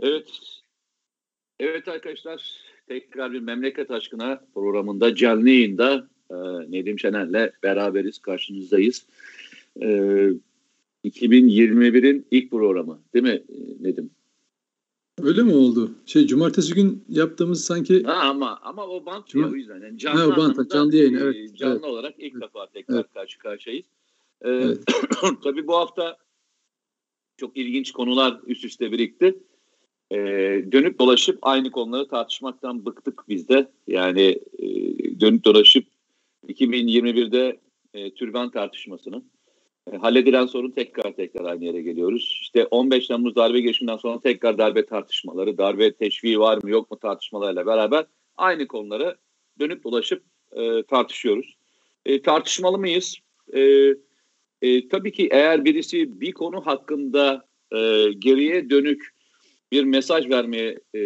Evet. Evet arkadaşlar tekrar bir memleket aşkına programında canlı yayında e, Nedim Şener'le beraberiz karşınızdayız. E, 2021'in ilk programı değil mi e, Nedim? Öyle mi oldu? Şey cumartesi gün yaptığımız sanki ha, ama ama o bant Cuma... o yüzden yani canlı ha, o bant, canlı yayın evet. E, canlı evet. olarak ilk evet. defa tekrar evet. karşı karşıyayız. Ee, evet. tabii bu hafta çok ilginç konular üst üste birikti. Ee, dönüp dolaşıp aynı konuları tartışmaktan bıktık biz de. Yani e, dönüp dolaşıp 2021'de e, türban tartışmasını e, halledilen sorun tekrar tekrar aynı yere geliyoruz. İşte 15 Temmuz darbe girişiminden sonra tekrar darbe tartışmaları, darbe teşviği var mı yok mu tartışmalarıyla beraber aynı konuları dönüp dolaşıp e, tartışıyoruz. E, tartışmalı mıyız? E, e, tabii ki eğer birisi bir konu hakkında e, geriye dönük bir mesaj vermeye e,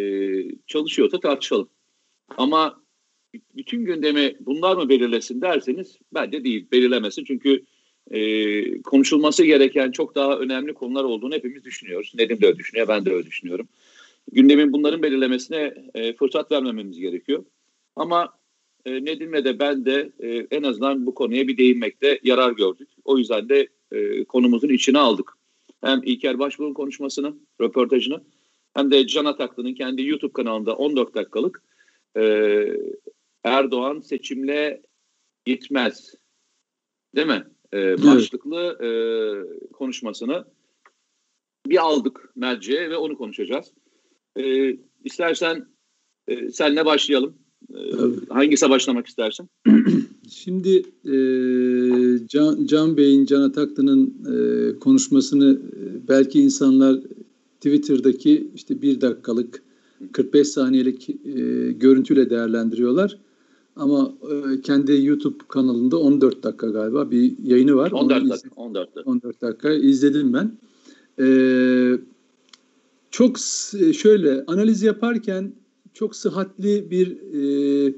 çalışıyorsa tartışalım. Ama bütün gündemi bunlar mı belirlesin derseniz bence değil, belirlemesin. Çünkü e, konuşulması gereken çok daha önemli konular olduğunu hepimiz düşünüyoruz. Nedim de öyle düşünüyor, ben de öyle düşünüyorum. Gündemin bunların belirlemesine e, fırsat vermememiz gerekiyor. Ama e, Nedim'le de ben de e, en azından bu konuya bir değinmekte yarar gördük. O yüzden de e, konumuzun içine aldık. Hem İlker Başbuğ'un konuşmasını, röportajını hem de Can Ataklı'nın kendi YouTube kanalında 14 dakikalık e, Erdoğan seçimle gitmez değil mi? E, başlıklı e, konuşmasını bir aldık merceğe ve onu konuşacağız. E, istersen e, senle başlayalım. E, hangisi başlamak istersin? Şimdi e, Can, Can Bey'in, Can Ataklı'nın e, konuşmasını e, belki insanlar Twitter'daki işte bir dakikalık 45 saniyelik e, görüntüyle değerlendiriyorlar. Ama e, kendi YouTube kanalında 14 dakika galiba bir yayını var. 14 dakika. 14 dakika. 14 dakika izledim ben. E, çok şöyle analiz yaparken çok sıhhatli bir e,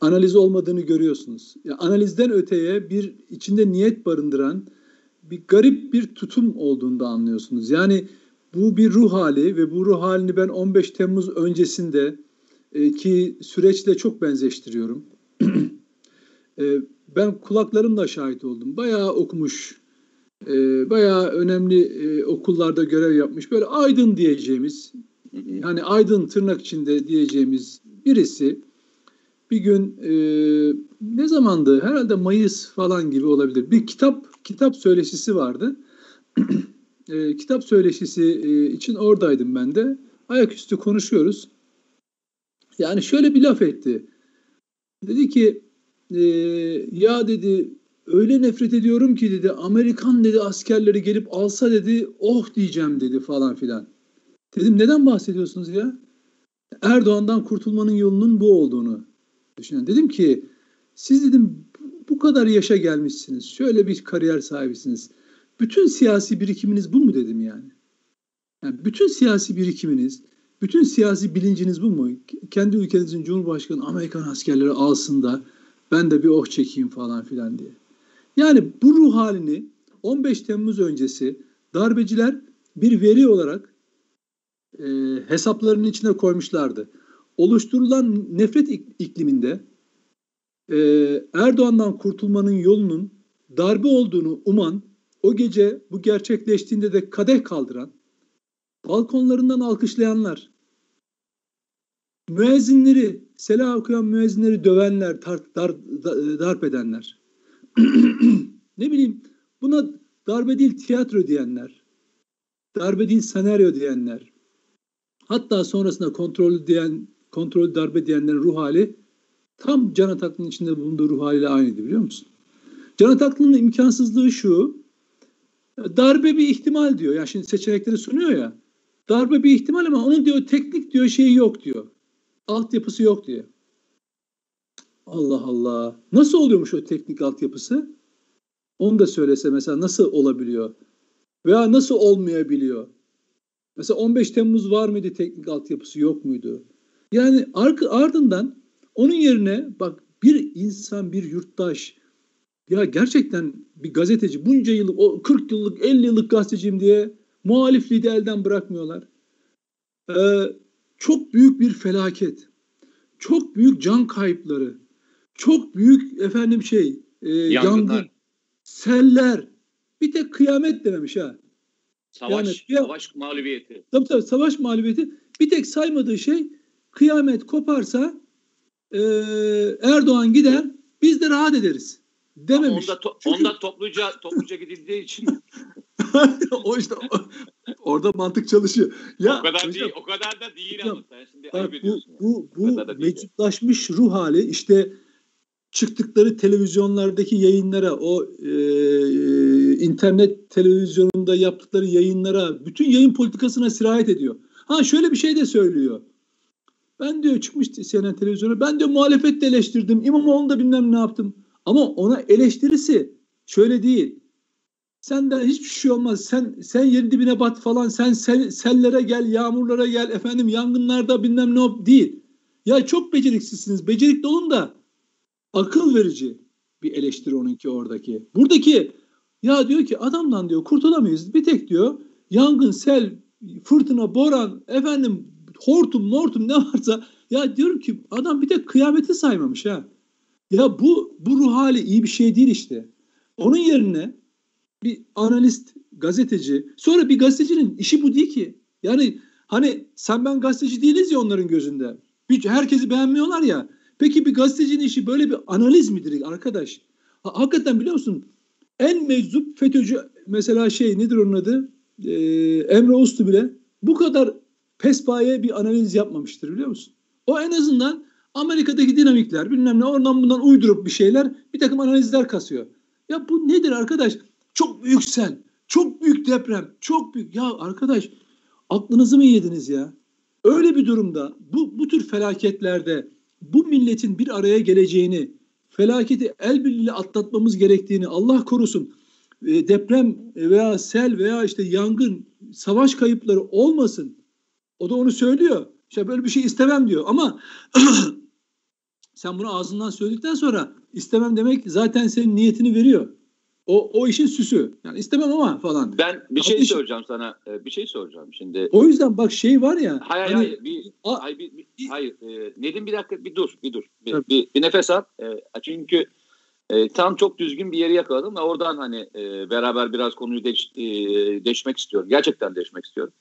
analiz olmadığını görüyorsunuz. Yani analizden öteye bir içinde niyet barındıran bir garip bir tutum olduğunu da anlıyorsunuz. Yani bu bir ruh hali ve bu ruh halini ben 15 Temmuz öncesinde e, ki süreçle çok benzeştiriyorum. e, ben kulaklarımla şahit oldum. Bayağı okumuş, e, bayağı önemli e, okullarda görev yapmış. Böyle aydın diyeceğimiz, yani aydın tırnak içinde diyeceğimiz birisi bir gün e, ne zamandı? Herhalde Mayıs falan gibi olabilir. Bir kitap kitap söyleşisi vardı. e, kitap söyleşisi e, için oradaydım ben de. Ayaküstü konuşuyoruz. Yani şöyle bir laf etti. Dedi ki e, ya dedi öyle nefret ediyorum ki dedi Amerikan dedi askerleri gelip alsa dedi oh diyeceğim dedi falan filan. Dedim neden bahsediyorsunuz ya? Erdoğan'dan kurtulmanın yolunun bu olduğunu düşünüyorum. Dedim ki siz dedim bu kadar yaşa gelmişsiniz. Şöyle bir kariyer sahibisiniz. Bütün siyasi birikiminiz bu mu dedim yani. yani bütün siyasi birikiminiz, bütün siyasi bilinciniz bu mu? Kendi ülkenizin Cumhurbaşkanı Amerikan askerleri alsın da ben de bir oh çekeyim falan filan diye. Yani bu ruh halini 15 Temmuz öncesi darbeciler bir veri olarak e, hesaplarının içine koymuşlardı. Oluşturulan nefret ikliminde e, Erdoğan'dan kurtulmanın yolunun darbe olduğunu uman o gece bu gerçekleştiğinde de kadeh kaldıran, balkonlarından alkışlayanlar, müezzinleri, selah okuyan müezzinleri dövenler, tar, dar, darp edenler. ne bileyim buna darbe değil tiyatro diyenler, darbe değil senaryo diyenler, hatta sonrasında kontrol diyen, kontrol darbe diyenlerin ruh hali tam Can Ataklı'nın içinde bulunduğu ruh haliyle aynıydı biliyor musun? Can Ataklı'nın imkansızlığı şu, Darbe bir ihtimal diyor. Yani şimdi seçenekleri sunuyor ya. Darbe bir ihtimal ama onun diyor teknik diyor şeyi yok diyor. Altyapısı yok diyor. Allah Allah. Nasıl oluyormuş o teknik altyapısı? Onu da söylese mesela nasıl olabiliyor? Veya nasıl olmayabiliyor? Mesela 15 Temmuz var mıydı teknik altyapısı yok muydu? Yani ardından onun yerine bak bir insan, bir yurttaş ya gerçekten bir gazeteci bunca yıllık, o 40 yıllık, 50 yıllık gazeteciyim diye muhalifliği de elden bırakmıyorlar. e, çok büyük bir felaket, çok büyük can kayıpları, çok büyük efendim şey e, yangın, seller, bir tek kıyamet dememiş ha. Savaş, yani, savaş mağlubiyeti. Tabii tabii savaş mağlubiyeti. Bir tek saymadığı şey kıyamet koparsa e, Erdoğan gider biz de rahat ederiz dememiş. Onda, to, Çünkü... onda topluca, topluca gidildiği için. o işte o, orada mantık çalışıyor. Ya, o kadar hocam, değil, o kadar da değil hocam, ama sen şimdi bak, bu, bu, bu, bu meçhutlaşmış ruh hali işte çıktıkları televizyonlardaki yayınlara, o e, internet televizyonunda yaptıkları yayınlara, bütün yayın politikasına sirayet ediyor. Ha şöyle bir şey de söylüyor. Ben diyor çıkmış CNN televizyona, ben diyor muhalefet de eleştirdim, İmamoğlu'nu da bilmem ne yaptım. Ama ona eleştirisi şöyle değil. Senden hiçbir şey olmaz. Sen sen yerin dibine bat falan. Sen sel, sellere gel, yağmurlara gel. Efendim yangınlarda bilmem ne değil. Ya çok beceriksizsiniz. Becerikli olun da akıl verici bir eleştiri onunki oradaki. Buradaki ya diyor ki adamdan diyor kurtulamayız. Bir tek diyor yangın, sel, fırtına, boran, efendim hortum, mortum ne varsa ya diyorum ki adam bir tek kıyameti saymamış ha. Ya bu bu ruh hali iyi bir şey değil işte. Onun yerine bir analist, gazeteci, sonra bir gazetecinin işi bu değil ki. Yani hani sen ben gazeteci değiliz ya onların gözünde. Hiç herkesi beğenmiyorlar ya. Peki bir gazetecinin işi böyle bir analiz midir arkadaş? Ha, hakikaten biliyor musun? En meczup FETÖ'cü mesela şey nedir onun adı? Ee, Emre Uslu bile bu kadar pespaye bir analiz yapmamıştır biliyor musun? O en azından Amerika'daki dinamikler bilmem ne oradan bundan uydurup bir şeyler bir takım analizler kasıyor. Ya bu nedir arkadaş? Çok büyük sel, çok büyük deprem, çok büyük. Ya arkadaş aklınızı mı yediniz ya? Öyle bir durumda bu, bu tür felaketlerde bu milletin bir araya geleceğini, felaketi el birliğiyle atlatmamız gerektiğini Allah korusun e, deprem veya sel veya işte yangın, savaş kayıpları olmasın. O da onu söylüyor. İşte böyle bir şey istemem diyor ama sen bunu ağzından söyledikten sonra istemem demek zaten senin niyetini veriyor. O, o işin süsü. Yani istemem ama falan. Ben bir şey Kardeşim, soracağım sana. E, bir şey soracağım şimdi. O yüzden bak şey var ya. Hayır hani, hayır. Bir, a, hayır, bir, bir, hayır. E, Nedim bir dakika bir dur. Bir dur. Bir, bir, bir nefes al. E, çünkü e, tam çok düzgün bir yeri yakaladım ve oradan hani e, beraber biraz konuyu deş, e, deşmek istiyorum. Gerçekten deşmek istiyorum.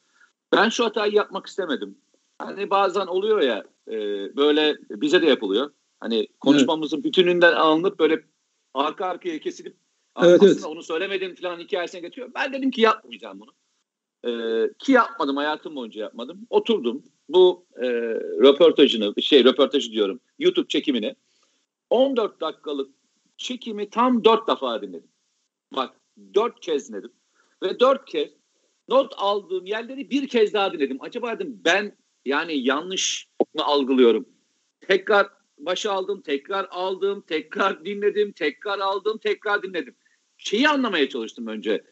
Ben şu hatayı yapmak istemedim. Hani bazen oluyor ya e, böyle bize de yapılıyor. Hani konuşmamızın evet. bütününden alınıp böyle arka arkaya kesilip evet, aslında evet. onu söylemedim falan hikayesine getiriyor. Ben dedim ki yapmayacağım bunu. Ee, ki yapmadım hayatım boyunca yapmadım. Oturdum bu e, röportajını şey röportajı diyorum YouTube çekimini 14 dakikalık çekimi tam 4 defa dinledim. Bak 4 kez dinledim ve 4 kez not aldığım yerleri bir kez daha dinledim. Acaba dedim ben yani yanlış mı algılıyorum? Tekrar başa aldım, tekrar aldım, tekrar dinledim, tekrar aldım, tekrar dinledim. Şeyi anlamaya çalıştım önce.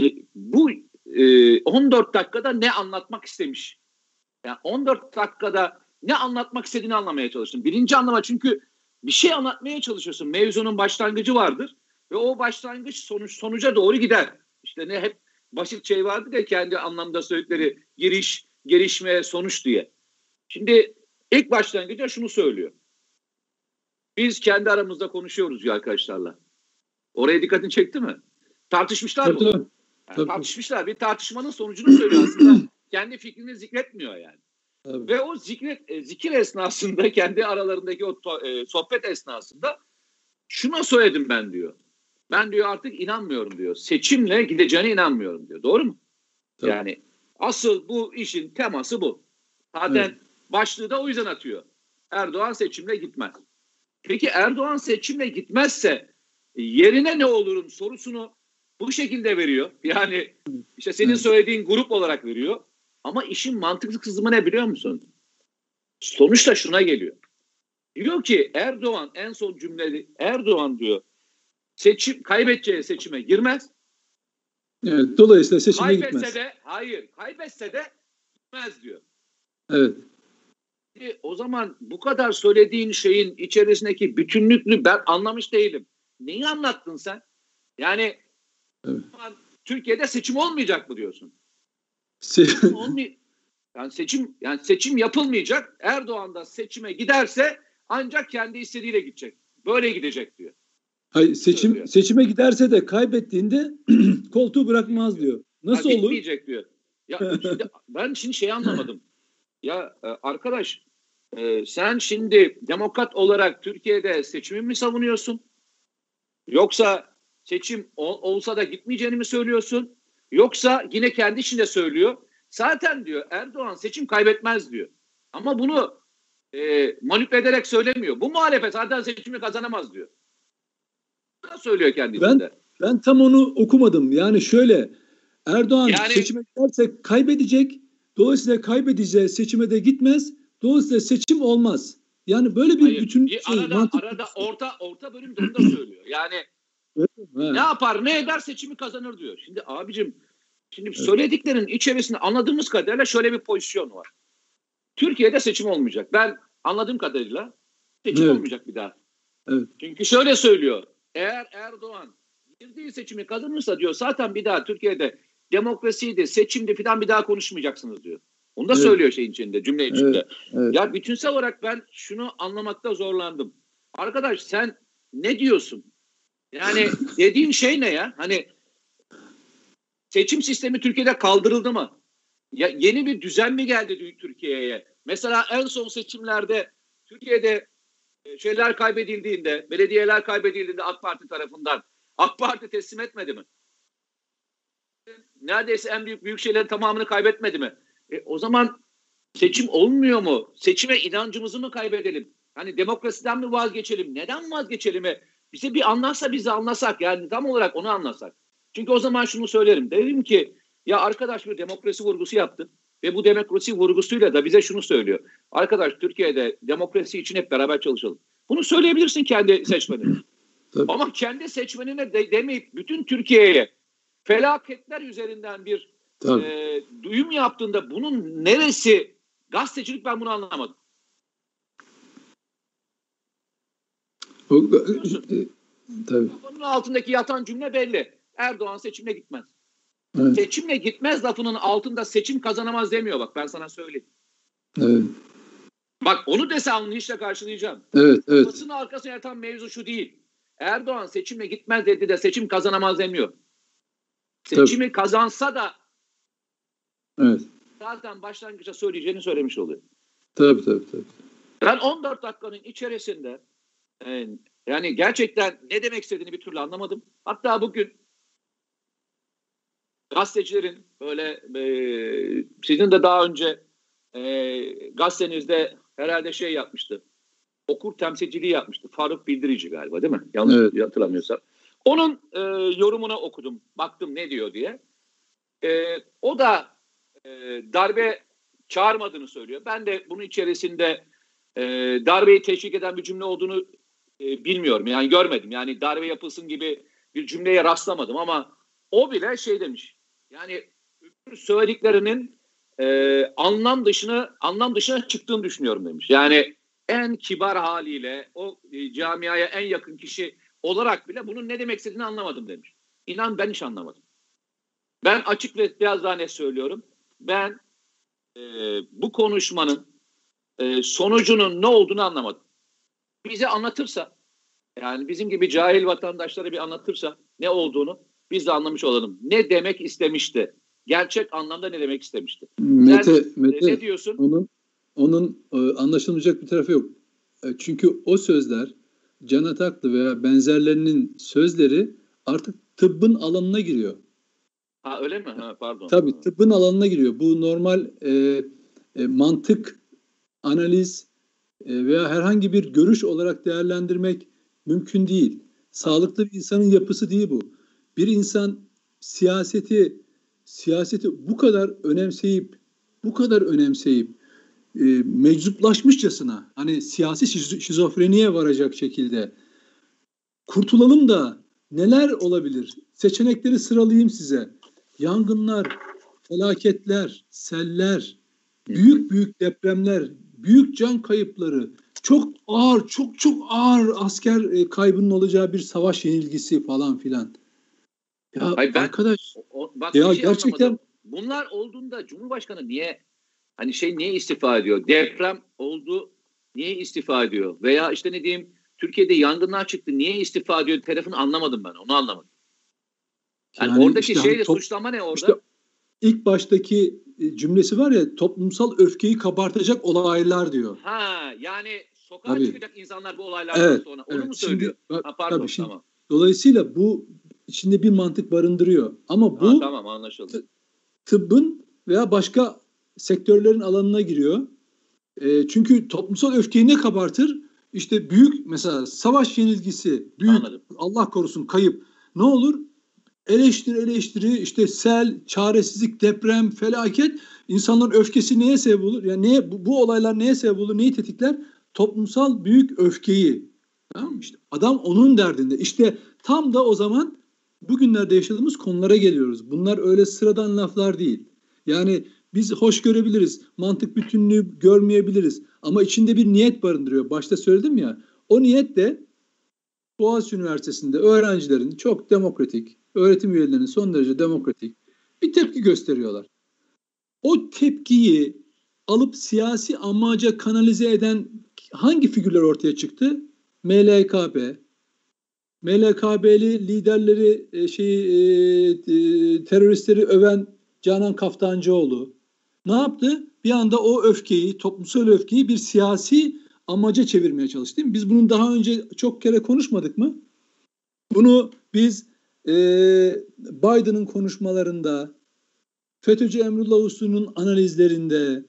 E, bu e, 14 dakikada ne anlatmak istemiş? Yani 14 dakikada ne anlatmak istediğini anlamaya çalıştım. Birinci anlama çünkü bir şey anlatmaya çalışıyorsun. Mevzunun başlangıcı vardır ve o başlangıç sonuç sonuca doğru gider. İşte ne hep basit şey vardı ya kendi anlamda söyledikleri giriş, gelişme, sonuç diye. Şimdi ilk başlangıçta şunu söylüyor. Biz kendi aramızda konuşuyoruz ya arkadaşlarla. Oraya dikkatini çekti mi? Tartışmışlar mı? Yani tabii. Tartışmışlar. Bir tartışmanın sonucunu söylüyor aslında. kendi fikrini zikretmiyor yani. Tabii. Ve o zikret, e, zikir esnasında kendi aralarındaki o to, e, sohbet esnasında şuna söyledim ben diyor. Ben diyor artık inanmıyorum diyor. Seçimle gideceğine inanmıyorum diyor. Doğru mu? Tabii. Yani asıl bu işin teması bu. Zaten evet. başlığı da o yüzden atıyor. Erdoğan seçimle gitmez. Peki Erdoğan seçimle gitmezse yerine ne olurum sorusunu bu şekilde veriyor. Yani işte senin söylediğin grup olarak veriyor. Ama işin mantıklı kısmı ne biliyor musun? Sonuçta şuna geliyor. Diyor ki Erdoğan en son cümleli Erdoğan diyor seçim kaybedeceği seçime girmez. Evet, dolayısıyla seçime kaybetse gitmez. de hayır, kaybetse de gitmez diyor. Evet. E, o zaman bu kadar söylediğin şeyin içerisindeki bütünlüklü ben anlamış değilim. Neyi anlattın sen? Yani evet. Türkiye'de seçim olmayacak mı diyorsun? Se- Olmay Yani seçim yani seçim yapılmayacak. Erdoğan da seçime giderse ancak kendi istediğiyle gidecek. Böyle gidecek diyor. Hayır, seçim Söylüyor. seçime giderse de kaybettiğinde koltuğu bırakmaz diyor. Nasıl ha, olur? Gitmeyecek diyor. Ya ben şimdi şey anlamadım. Ya e, arkadaş e, sen şimdi demokrat olarak Türkiye'de seçimi mi savunuyorsun? Yoksa seçim ol, olsa da gitmeyeceğini mi söylüyorsun? Yoksa yine kendi içinde söylüyor. Zaten diyor Erdoğan seçim kaybetmez diyor. Ama bunu e, manipüle ederek söylemiyor. Bu muhalefet zaten seçimi kazanamaz diyor. Ne söylüyor kendi ben, içinde. Ben tam onu okumadım. Yani şöyle Erdoğan yani, seçime giderse kaybedecek. Dolayısıyla kaybedeceği seçime de gitmez. Dolayısıyla seçim olmaz. Yani böyle bir hayır, bütün bir şey, arada, arada orta orta bölüm de onu da söylüyor. Yani evet, ne yapar ne eder seçimi kazanır diyor. Şimdi abicim şimdi evet. söylediklerinin içerisinde anladığımız kadarıyla şöyle bir pozisyon var. Türkiye'de seçim olmayacak. Ben anladığım kadarıyla seçim evet. olmayacak bir daha. Evet. Çünkü şöyle söylüyor. Eğer Erdoğan girdiği seçimi kazanırsa diyor zaten bir daha Türkiye'de demokrasiydi, seçimdi falan bir daha konuşmayacaksınız diyor. Onu da evet. söylüyor şeyin içinde, cümle içinde. Evet. Evet. Ya bütünsel olarak ben şunu anlamakta zorlandım. Arkadaş sen ne diyorsun? Yani dediğin şey ne ya? Hani seçim sistemi Türkiye'de kaldırıldı mı? Ya yeni bir düzen mi geldi Türkiye'ye? Mesela en son seçimlerde Türkiye'de e, şeyler kaybedildiğinde, belediyeler kaybedildiğinde AK Parti tarafından AK Parti teslim etmedi mi? Neredeyse en büyük büyük şeylerin tamamını kaybetmedi mi? E, o zaman seçim olmuyor mu? Seçime inancımızı mı kaybedelim? Hani demokrasiden mi vazgeçelim? Neden vazgeçelim? E, bize bir anlatsa bizi anlasak yani tam olarak onu anlasak. Çünkü o zaman şunu söylerim. Dedim ki ya arkadaş bir demokrasi vurgusu yaptı. Ve bu demokrasi vurgusuyla da bize şunu söylüyor. Arkadaş Türkiye'de demokrasi için hep beraber çalışalım. Bunu söyleyebilirsin kendi seçmenine. Ama kendi seçmenine de, demeyip bütün Türkiye'ye felaketler üzerinden bir e, duyum yaptığında bunun neresi gazetecilik ben bunu anlamadım. O, e, tabii. Bunun altındaki yatan cümle belli. Erdoğan seçimle gitmez. Evet. Seçimle gitmez lafının altında seçim kazanamaz demiyor bak ben sana söyleyeyim. Evet. Bak onu dese anlayışla karşılayacağım. Evet, evet. Basının arkasına yatan mevzu şu değil. Erdoğan seçimle gitmez dedi de seçim kazanamaz demiyor. Seçimi Tabii. kazansa da evet. zaten başlangıçta söyleyeceğini söylemiş oluyor. Tabii tabii tabii. Ben 14 dakikanın içerisinde e, yani gerçekten ne demek istediğini bir türlü anlamadım. Hatta bugün gazetecilerin böyle e, sizin de daha önce e, gazetenizde herhalde şey yapmıştı. Okur temsilciliği yapmıştı. Faruk Bildirici galiba değil mi? Yanlış evet. hatırlamıyorsam. Onun e, yorumuna okudum. Baktım ne diyor diye. E, o da e, darbe çağırmadığını söylüyor. Ben de bunun içerisinde e, darbeyi teşvik eden bir cümle olduğunu e, bilmiyorum. Yani görmedim. Yani darbe yapılsın gibi bir cümleye rastlamadım ama o bile şey demiş. Yani söylediklerinin e, anlam dışına anlam dışına çıktığını düşünüyorum demiş. Yani en kibar haliyle o e, camiaya en yakın kişi olarak bile bunun ne demek istediğini anlamadım demiş. İnan ben hiç anlamadım. Ben açık ve biraz daha net söylüyorum. Ben e, bu konuşmanın e, sonucunun ne olduğunu anlamadım. Bize anlatırsa yani bizim gibi cahil vatandaşlara bir anlatırsa ne olduğunu biz de anlamış olalım. Ne demek istemişti? Gerçek anlamda ne demek istemişti? Mete, Sen, e, Mete ne diyorsun? Onun onun e, anlaşılmayacak bir tarafı yok. E, çünkü o sözler Can Ataklı veya benzerlerinin sözleri artık tıbbın alanına giriyor. Ha öyle mi? Ha, pardon. Tabii tıbbın alanına giriyor. Bu normal e, e, mantık, analiz e, veya herhangi bir görüş olarak değerlendirmek mümkün değil. Sağlıklı bir insanın yapısı değil bu. Bir insan siyaseti siyaseti bu kadar önemseyip bu kadar önemseyip e, meczuplaşmışçasına hani siyasi şizofreniye varacak şekilde kurtulalım da neler olabilir? Seçenekleri sıralayayım size. Yangınlar, felaketler, seller, büyük büyük depremler, büyük can kayıpları, çok ağır, çok çok ağır asker e, kaybının olacağı bir savaş yenilgisi falan filan. Ya Hayır ben, arkadaş o, bak ya şey gerçekten anlamadım. bunlar olduğunda Cumhurbaşkanı niye Hani şey niye istifa ediyor? Deprem oldu niye istifa ediyor? Veya işte ne diyeyim Türkiye'de yangınlar çıktı niye istifa ediyor tarafını anlamadım ben onu anlamadım. Yani, yani oradaki işte şeyle top, suçlama ne orada? İşte ilk baştaki e, cümlesi var ya toplumsal öfkeyi kabartacak olaylar diyor. Ha yani sokağa tabii. çıkacak insanlar bu olaylardan evet, sonra onu evet. mu söylüyor? Şimdi, ha, pardon tabii, şimdi, tamam. Dolayısıyla bu içinde bir mantık barındırıyor. Ama bu ha, tamam anlaşıldı. Tıbbın veya başka sektörlerin alanına giriyor. E, çünkü toplumsal öfkeyi ne kabartır? İşte büyük mesela savaş yenilgisi, büyük Anladım. Allah korusun kayıp. Ne olur? Eleştiri eleştiri işte sel, çaresizlik, deprem, felaket insanların öfkesi neye sebep olur? Yani neye, bu, bu olaylar neye sebep olur? Neyi tetikler? Toplumsal büyük öfkeyi. Tamam işte adam onun derdinde. İşte tam da o zaman bugünlerde yaşadığımız konulara geliyoruz. Bunlar öyle sıradan laflar değil. Yani biz hoş görebiliriz. Mantık bütünlüğü görmeyebiliriz. Ama içinde bir niyet barındırıyor. Başta söyledim ya. O niyet de Boğaziçi Üniversitesi'nde öğrencilerin çok demokratik, öğretim üyelerinin son derece demokratik bir tepki gösteriyorlar. O tepkiyi alıp siyasi amaca kanalize eden hangi figürler ortaya çıktı? MLKP, MLKB'li liderleri e, şey e, e, teröristleri öven Canan Kaftancıoğlu ne yaptı? Bir anda o öfkeyi, toplumsal öfkeyi bir siyasi amaca çevirmeye çalıştı. Değil mi? Biz bunun daha önce çok kere konuşmadık mı? Bunu biz e, Biden'ın konuşmalarında, FETÖ'cü Emrullah Uslu'nun analizlerinde,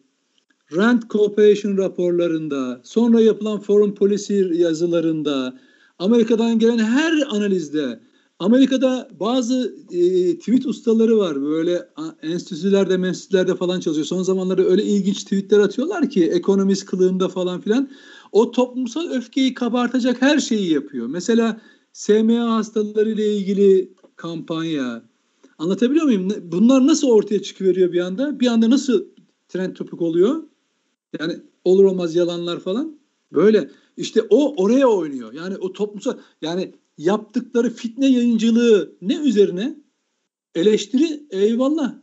Rand Cooperation raporlarında, sonra yapılan Foreign Policy yazılarında, Amerika'dan gelen her analizde Amerika'da bazı e, tweet ustaları var. Böyle enstitülerde, menstitülerde falan çalışıyor. Son zamanlarda öyle ilginç tweetler atıyorlar ki ekonomist kılığında falan filan. O toplumsal öfkeyi kabartacak her şeyi yapıyor. Mesela SMA hastaları ile ilgili kampanya. Anlatabiliyor muyum? Bunlar nasıl ortaya çıkıveriyor bir anda? Bir anda nasıl trend topik oluyor? Yani olur olmaz yalanlar falan. Böyle işte o oraya oynuyor. Yani o toplumsal yani yaptıkları fitne yayıncılığı ne üzerine? Eleştiri eyvallah.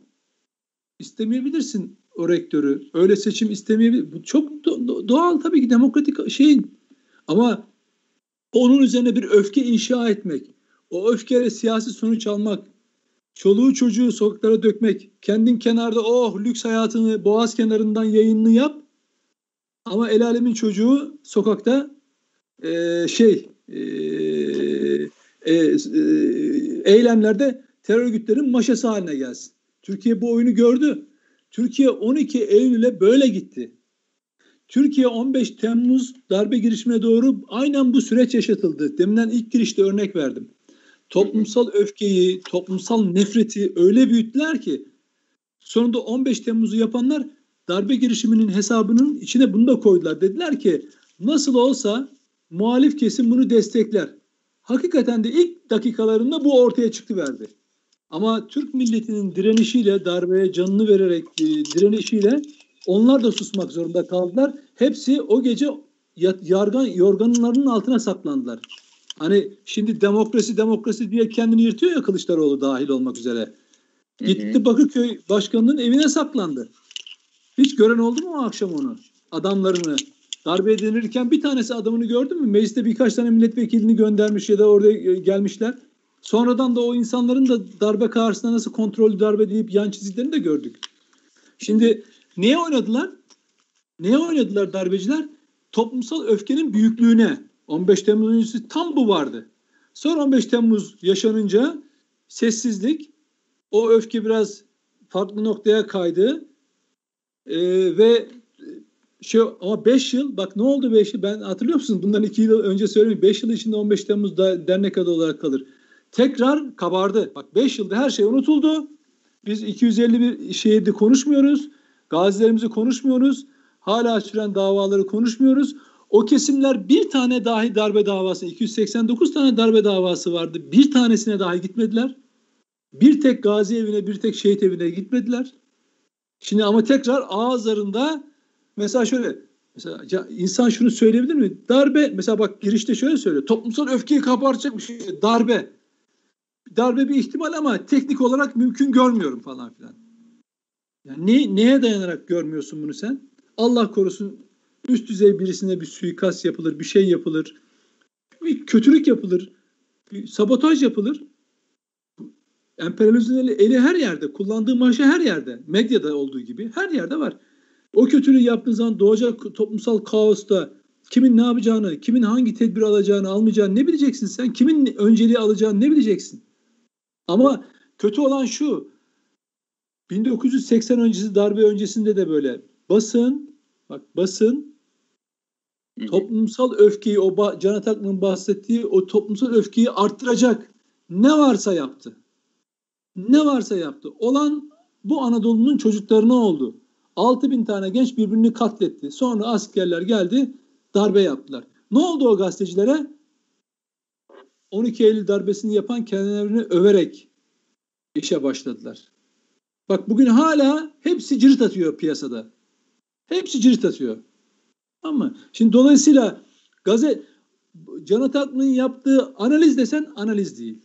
İstemeyebilirsin o rektörü. Öyle seçim istemeyebilir. Bu çok do- doğal tabii ki demokratik şeyin. Ama onun üzerine bir öfke inşa etmek, o öfkeyle siyasi sonuç almak, çoluğu çocuğu sokaklara dökmek, kendin kenarda oh lüks hayatını boğaz kenarından yayınını yap ama el alemin çocuğu sokakta e, şey e, e, e, eylemlerde terör örgütlerin maşası haline gelsin. Türkiye bu oyunu gördü. Türkiye 12 Eylül'e böyle gitti. Türkiye 15 Temmuz darbe girişimine doğru aynen bu süreç yaşatıldı. Deminden ilk girişte örnek verdim. Toplumsal öfkeyi, toplumsal nefreti öyle büyüttüler ki sonunda 15 Temmuz'u yapanlar darbe girişiminin hesabının içine bunu da koydular. Dediler ki nasıl olsa muhalif kesim bunu destekler. Hakikaten de ilk dakikalarında bu ortaya çıktı verdi. Ama Türk milletinin direnişiyle, darbeye canını vererek e, direnişiyle onlar da susmak zorunda kaldılar. Hepsi o gece yargan yorganlarının altına saklandılar. Hani şimdi demokrasi demokrasi diye kendini yırtıyor ya Kılıçdaroğlu dahil olmak üzere. Gitti Bakırköy başkanının evine saklandı. Hiç gören oldu mu o akşam onu? Adamlarını. Darbe edilirken bir tanesi adamını gördün mü? Mecliste birkaç tane milletvekilini göndermiş ya da orada e, gelmişler. Sonradan da o insanların da darbe karşısında nasıl kontrollü darbe deyip yan çiziklerini de gördük. Şimdi neye oynadılar? Neye oynadılar darbeciler? Toplumsal öfkenin büyüklüğüne. 15 Temmuz öncesi tam bu vardı. Sonra 15 Temmuz yaşanınca sessizlik, o öfke biraz farklı noktaya kaydı. Ee, ve şey ama 5 yıl bak ne oldu 5 yıl ben hatırlıyor musun? Bundan 2 yıl önce söyledim 5 yıl içinde 15 Temmuz'da dernek adı olarak kalır. Tekrar kabardı. Bak 5 yılda her şey unutuldu. Biz 251 şehirde konuşmuyoruz. Gazilerimizi konuşmuyoruz. Hala açılan davaları konuşmuyoruz. O kesimler bir tane dahi darbe davası, 289 tane darbe davası vardı. Bir tanesine dahi gitmediler. Bir tek gazi evine, bir tek şehit evine gitmediler. Şimdi ama tekrar ağızlarında mesela şöyle mesela insan şunu söyleyebilir mi? Darbe mesela bak girişte şöyle söylüyor. Toplumsal öfkeyi kabartacak bir şey. Darbe. Darbe bir ihtimal ama teknik olarak mümkün görmüyorum falan filan. Yani ne, neye dayanarak görmüyorsun bunu sen? Allah korusun üst düzey birisine bir suikast yapılır, bir şey yapılır, bir kötülük yapılır, bir sabotaj yapılır. Emperyalizmin eli, eli her yerde, kullandığı maaşı her yerde, medyada olduğu gibi her yerde var. O kötülüğü yaptığın zaman doğacak toplumsal kaosta kimin ne yapacağını, kimin hangi tedbir alacağını, almayacağını ne bileceksin sen? Kimin önceliği alacağını ne bileceksin? Ama kötü olan şu, 1980 öncesi darbe öncesinde de böyle basın, bak basın toplumsal öfkeyi, o Can Ataklı'nın bahsettiği o toplumsal öfkeyi arttıracak ne varsa yaptı. Ne varsa yaptı. Olan bu Anadolu'nun çocuklarına oldu. 6 bin tane genç birbirini katletti. Sonra askerler geldi darbe yaptılar. Ne oldu o gazetecilere? 12 Eylül darbesini yapan kendilerini överek işe başladılar. Bak bugün hala hepsi cirit atıyor piyasada. Hepsi cirit atıyor. Ama şimdi dolayısıyla gazet Can Ataklı'nın yaptığı analiz desen analiz değil.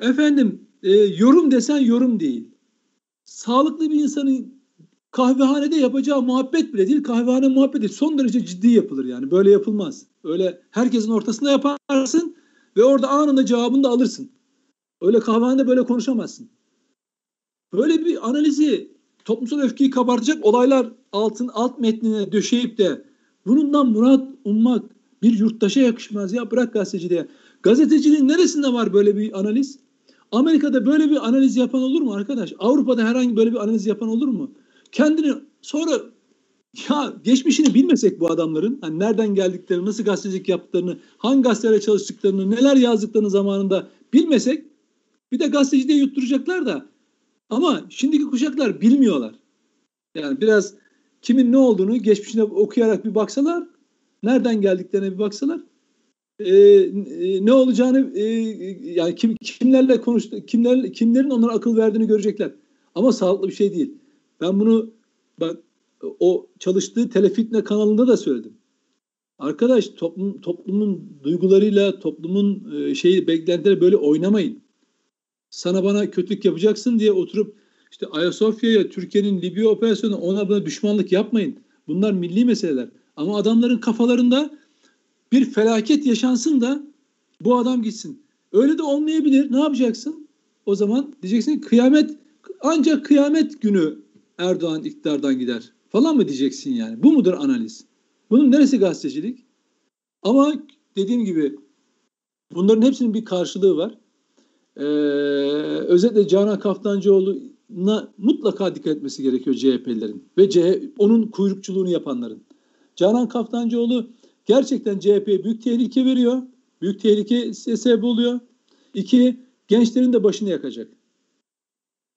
Efendim e, yorum desen yorum değil. Sağlıklı bir insanın kahvehanede yapacağı muhabbet bile değil. Kahvehane muhabbeti son derece ciddi yapılır yani. Böyle yapılmaz. Öyle herkesin ortasında yaparsın ve orada anında cevabını da alırsın. Öyle kahvehanede böyle konuşamazsın. Böyle bir analizi toplumsal öfkeyi kabartacak olaylar altın alt metnine döşeyip de bunundan murat ummak bir yurttaşa yakışmaz ya bırak gazeteciliğe. Gazeteciliğin neresinde var böyle bir analiz? Amerika'da böyle bir analiz yapan olur mu arkadaş? Avrupa'da herhangi böyle bir analiz yapan olur mu? Kendini sonra ya geçmişini bilmesek bu adamların hani nereden geldiklerini, nasıl gazetecilik yaptıklarını, hangi gazetelere çalıştıklarını, neler yazdıklarını zamanında bilmesek bir de gazeteci diye yutturacaklar da ama şimdiki kuşaklar bilmiyorlar. Yani biraz kimin ne olduğunu geçmişine okuyarak bir baksalar, nereden geldiklerine bir baksalar, e, e, ne olacağını e, yani kim, kimlerle konuştu, kimler kimlerin onlara akıl verdiğini görecekler. Ama sağlıklı bir şey değil. Ben bunu bak o çalıştığı Telefitne kanalında da söyledim. Arkadaş toplum, toplumun duygularıyla toplumun e, şeyi beklentileri böyle oynamayın sana bana kötülük yapacaksın diye oturup işte Ayasofya'ya Türkiye'nin Libya operasyonu ona buna düşmanlık yapmayın. Bunlar milli meseleler. Ama adamların kafalarında bir felaket yaşansın da bu adam gitsin. Öyle de olmayabilir. Ne yapacaksın? O zaman diyeceksin kıyamet ancak kıyamet günü Erdoğan iktidardan gider falan mı diyeceksin yani? Bu mudur analiz? Bunun neresi gazetecilik? Ama dediğim gibi bunların hepsinin bir karşılığı var. Ee, özellikle Canan Kaftancıoğlu'na mutlaka dikkat etmesi gerekiyor CHP'lilerin ve CHP, onun kuyrukçuluğunu yapanların. Canan Kaftancıoğlu gerçekten CHP'ye büyük tehlike veriyor. Büyük tehlike sebep oluyor. İki, gençlerin de başını yakacak.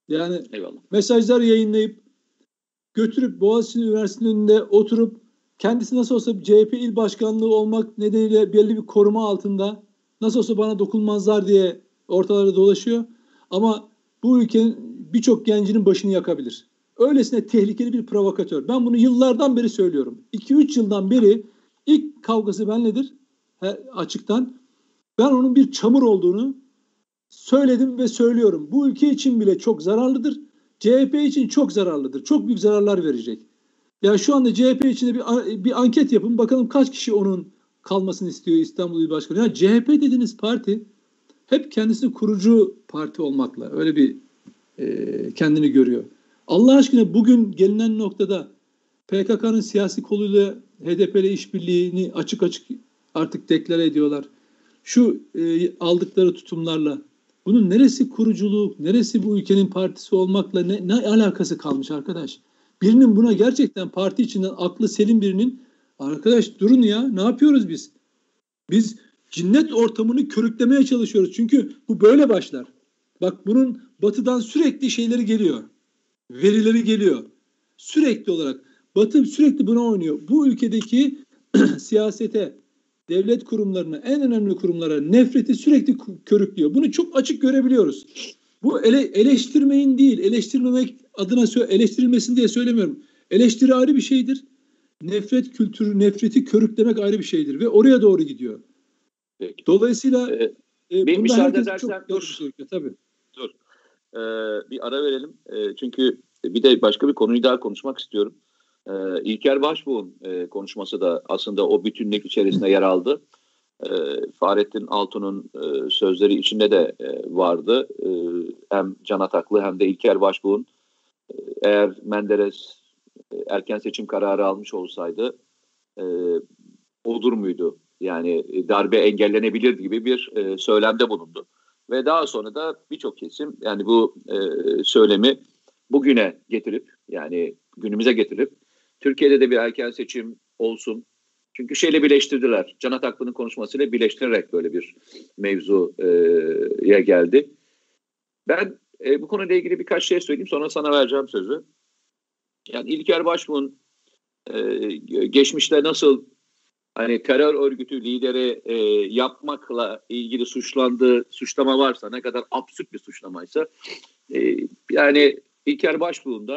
Yani Eyvallah. mesajlar yayınlayıp götürüp Boğaziçi Üniversitesi'nin önünde oturup kendisi nasıl olsa CHP il başkanlığı olmak nedeniyle belli bir koruma altında nasıl olsa bana dokunmazlar diye ortalarda dolaşıyor. Ama bu ülkenin birçok gencinin başını yakabilir. Öylesine tehlikeli bir provokatör. Ben bunu yıllardan beri söylüyorum. 2-3 yıldan beri ilk kavgası benledir açıktan. Ben onun bir çamur olduğunu söyledim ve söylüyorum. Bu ülke için bile çok zararlıdır. CHP için çok zararlıdır. Çok büyük zararlar verecek. Ya şu anda CHP içinde bir, bir anket yapın. Bakalım kaç kişi onun kalmasını istiyor İstanbul İl Başkanı. Ya CHP dediğiniz parti hep kendisini kurucu parti olmakla öyle bir e, kendini görüyor. Allah aşkına bugün gelinen noktada PKK'nın siyasi koluyla HDP ile işbirliğini açık açık artık deklare ediyorlar. Şu e, aldıkları tutumlarla bunun neresi kuruculuk, neresi bu ülkenin partisi olmakla ne, ne alakası kalmış arkadaş? Birinin buna gerçekten parti içinden aklı selim birinin arkadaş durun ya ne yapıyoruz biz? Biz cinnet ortamını körüklemeye çalışıyoruz. Çünkü bu böyle başlar. Bak bunun batıdan sürekli şeyleri geliyor. Verileri geliyor. Sürekli olarak. Batı sürekli buna oynuyor. Bu ülkedeki siyasete, devlet kurumlarına, en önemli kurumlara nefreti sürekli körüklüyor. Bunu çok açık görebiliyoruz. Bu ele, eleştirmeyin değil, eleştirmemek adına eleştirilmesin diye söylemiyorum. Eleştiri ayrı bir şeydir. Nefret kültürü, nefreti körüklemek ayrı bir şeydir ve oraya doğru gidiyor. Peki. Dolayısıyla ee, e, müsaade edersen dur. Tabii. Dur. Ee, bir ara verelim. E, çünkü bir de başka bir konuyu daha konuşmak istiyorum. E, İlker Başbuğ'un e, konuşması da aslında o bütünlük içerisinde yer aldı. E, Fahrettin Altun'un e, sözleri içinde de e, vardı. E, hem Can Ataklı hem de İlker Başbuğ'un e, eğer Menderes e, erken seçim kararı almış olsaydı e, olur muydu? Yani e, darbe engellenebilir gibi bir e, söylemde bulundu. Ve daha sonra da birçok kesim yani bu e, söylemi bugüne getirip yani günümüze getirip Türkiye'de de bir erken seçim olsun. Çünkü şeyle birleştirdiler. Can Ataklı'nın konuşmasıyla birleştirerek böyle bir mevzuya geldi. Ben e, bu konuyla ilgili birkaç şey söyleyeyim sonra sana vereceğim sözü. Yani İlker Başbuğ'un e, geçmişte nasıl hani terör örgütü lideri e, yapmakla ilgili suçlandığı suçlama varsa ne kadar absürt bir suçlamaysa e, yani İlker Başbuğ'un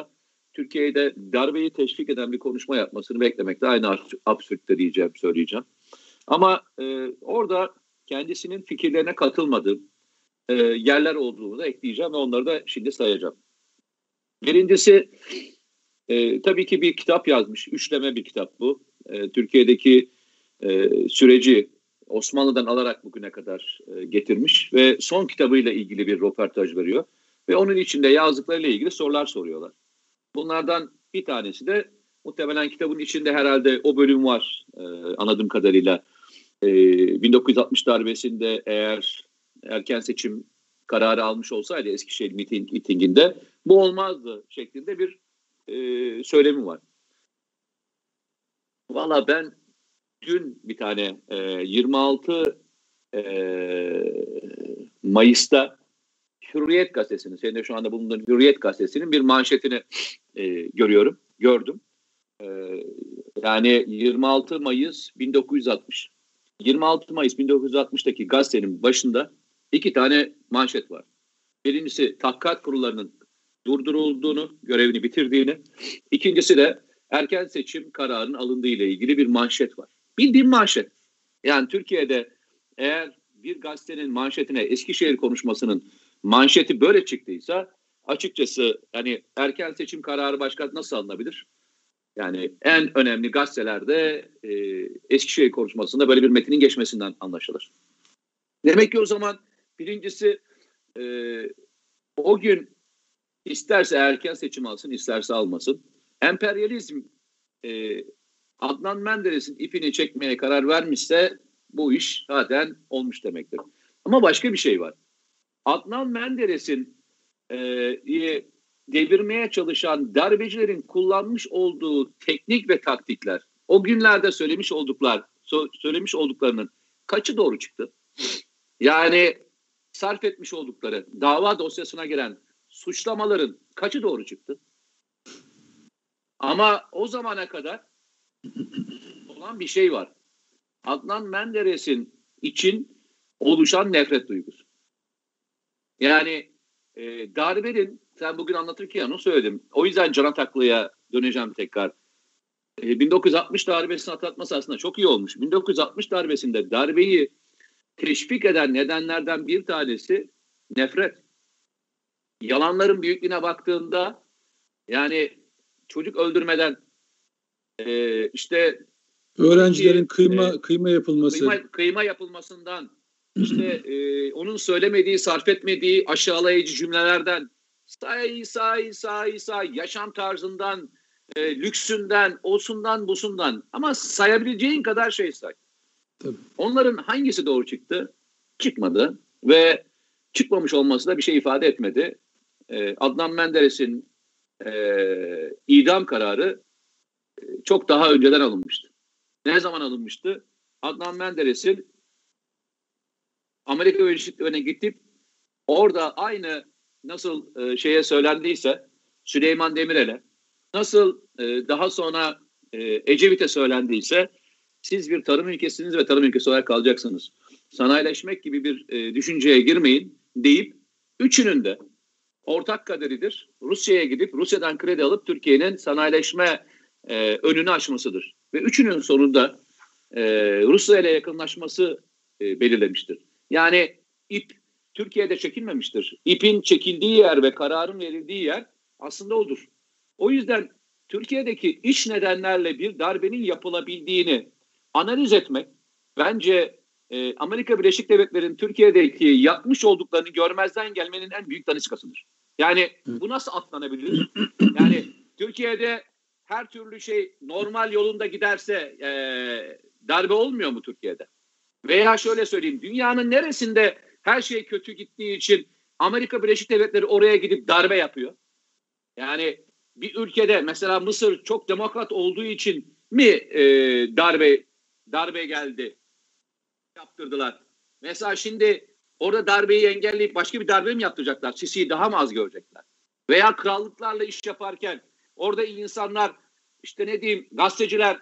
Türkiye'de darbeyi teşvik eden bir konuşma yapmasını beklemek de aynı absürtte diyeceğim, söyleyeceğim. Ama e, orada kendisinin fikirlerine katılmadığım e, yerler olduğunu da ekleyeceğim ve onları da şimdi sayacağım. Birincisi e, tabii ki bir kitap yazmış. Üçleme bir kitap bu. E, Türkiye'deki e, süreci Osmanlı'dan alarak bugüne kadar e, getirmiş ve son kitabıyla ilgili bir röportaj veriyor. Ve onun içinde yazdıklarıyla ilgili sorular soruyorlar. Bunlardan bir tanesi de muhtemelen kitabın içinde herhalde o bölüm var e, anladığım kadarıyla. E, 1960 darbesinde eğer erken seçim kararı almış olsaydı Eskişehir miting, mitinginde bu olmazdı şeklinde bir e, söylemi var. Valla ben dün bir tane e, 26 e, Mayıs'ta Hürriyet gazetesinin, senin de şu anda bulunduğun Hürriyet gazetesinin bir manşetini e, görüyorum, gördüm. E, yani 26 Mayıs 1960. 26 Mayıs 1960'daki gazetenin başında iki tane manşet var. Birincisi takkat kurullarının durdurulduğunu, görevini bitirdiğini. İkincisi de erken seçim kararının alındığı ile ilgili bir manşet var. Bildiğim manşet. Yani Türkiye'de eğer bir gazetenin manşetine Eskişehir konuşmasının manşeti böyle çıktıysa açıkçası hani erken seçim kararı başka nasıl alınabilir? Yani en önemli gazetelerde e, Eskişehir konuşmasında böyle bir metinin geçmesinden anlaşılır. Demek ki o zaman birincisi e, o gün isterse erken seçim alsın isterse almasın. Emperyalizm e, Adnan Menderes'in ipini çekmeye karar vermişse bu iş zaten olmuş demektir. Ama başka bir şey var. Adnan Menderes'in e, devirmeye çalışan darbecilerin kullanmış olduğu teknik ve taktikler, o günlerde söylemiş olduklar, söylemiş olduklarının kaçı doğru çıktı? Yani sarf etmiş oldukları dava dosyasına giren suçlamaların kaçı doğru çıktı? Ama o zamana kadar olan bir şey var. Adnan Menderes'in için oluşan nefret duygusu. Yani e, darbenin sen bugün anlatırken onu söyledim. O yüzden Can Ataklı'ya döneceğim tekrar. E, 1960 darbesini atlatması aslında çok iyi olmuş. 1960 darbesinde darbeyi teşvik eden nedenlerden bir tanesi nefret. Yalanların büyüklüğüne baktığında yani çocuk öldürmeden e, işte öğrencilerin kıyma e, kıyma yapılması kıyma, kıyma yapılmasından işte e, onun söylemediği, sarf etmediği aşağılayıcı cümlelerden say say say say yaşam tarzından, e, lüksünden, olsundan, busundan ama sayabileceğin kadar şey say. Tabii. Onların hangisi doğru çıktı? Çıkmadı ve çıkmamış olması da bir şey ifade etmedi. E, Adnan Menderes'in e, idam kararı e, çok daha önceden alınmıştı. Ne zaman alınmıştı? Adnan Menderes'in Amerika Birleşik Devletleri'ne gidip orada aynı nasıl e, şeye söylendiyse Süleyman Demirel'e nasıl e, daha sonra e, Ecevit'e söylendiyse siz bir tarım ülkesiniz ve tarım ülkesi olarak kalacaksınız. Sanayileşmek gibi bir e, düşünceye girmeyin deyip üçünün de ortak kaderidir. Rusya'ya gidip Rusya'dan kredi alıp Türkiye'nin sanayileşme e, önünü açmasıdır. Ve üçünün sonunda e, Rusya ile yakınlaşması e, belirlemiştir. Yani ip Türkiye'de çekilmemiştir. İpin çekildiği yer ve kararın verildiği yer aslında odur. O yüzden Türkiye'deki iç nedenlerle bir darbenin yapılabildiğini analiz etmek bence e, Amerika Birleşik Devletleri'nin Türkiye'deki yapmış olduklarını görmezden gelmenin en büyük daniskasıdır. Yani bu nasıl atlanabilir? Yani Türkiye'de her türlü şey normal yolunda giderse e, darbe olmuyor mu Türkiye'de? Veya şöyle söyleyeyim, dünyanın neresinde her şey kötü gittiği için Amerika Birleşik Devletleri oraya gidip darbe yapıyor? Yani bir ülkede mesela Mısır çok demokrat olduğu için mi e, darbe darbe geldi? Yaptırdılar. Mesela şimdi orada darbeyi engelleyip başka bir darbe mi yaptıracaklar? Sisi'yi daha mı az görecekler? Veya krallıklarla iş yaparken orada insanlar işte ne diyeyim gazeteciler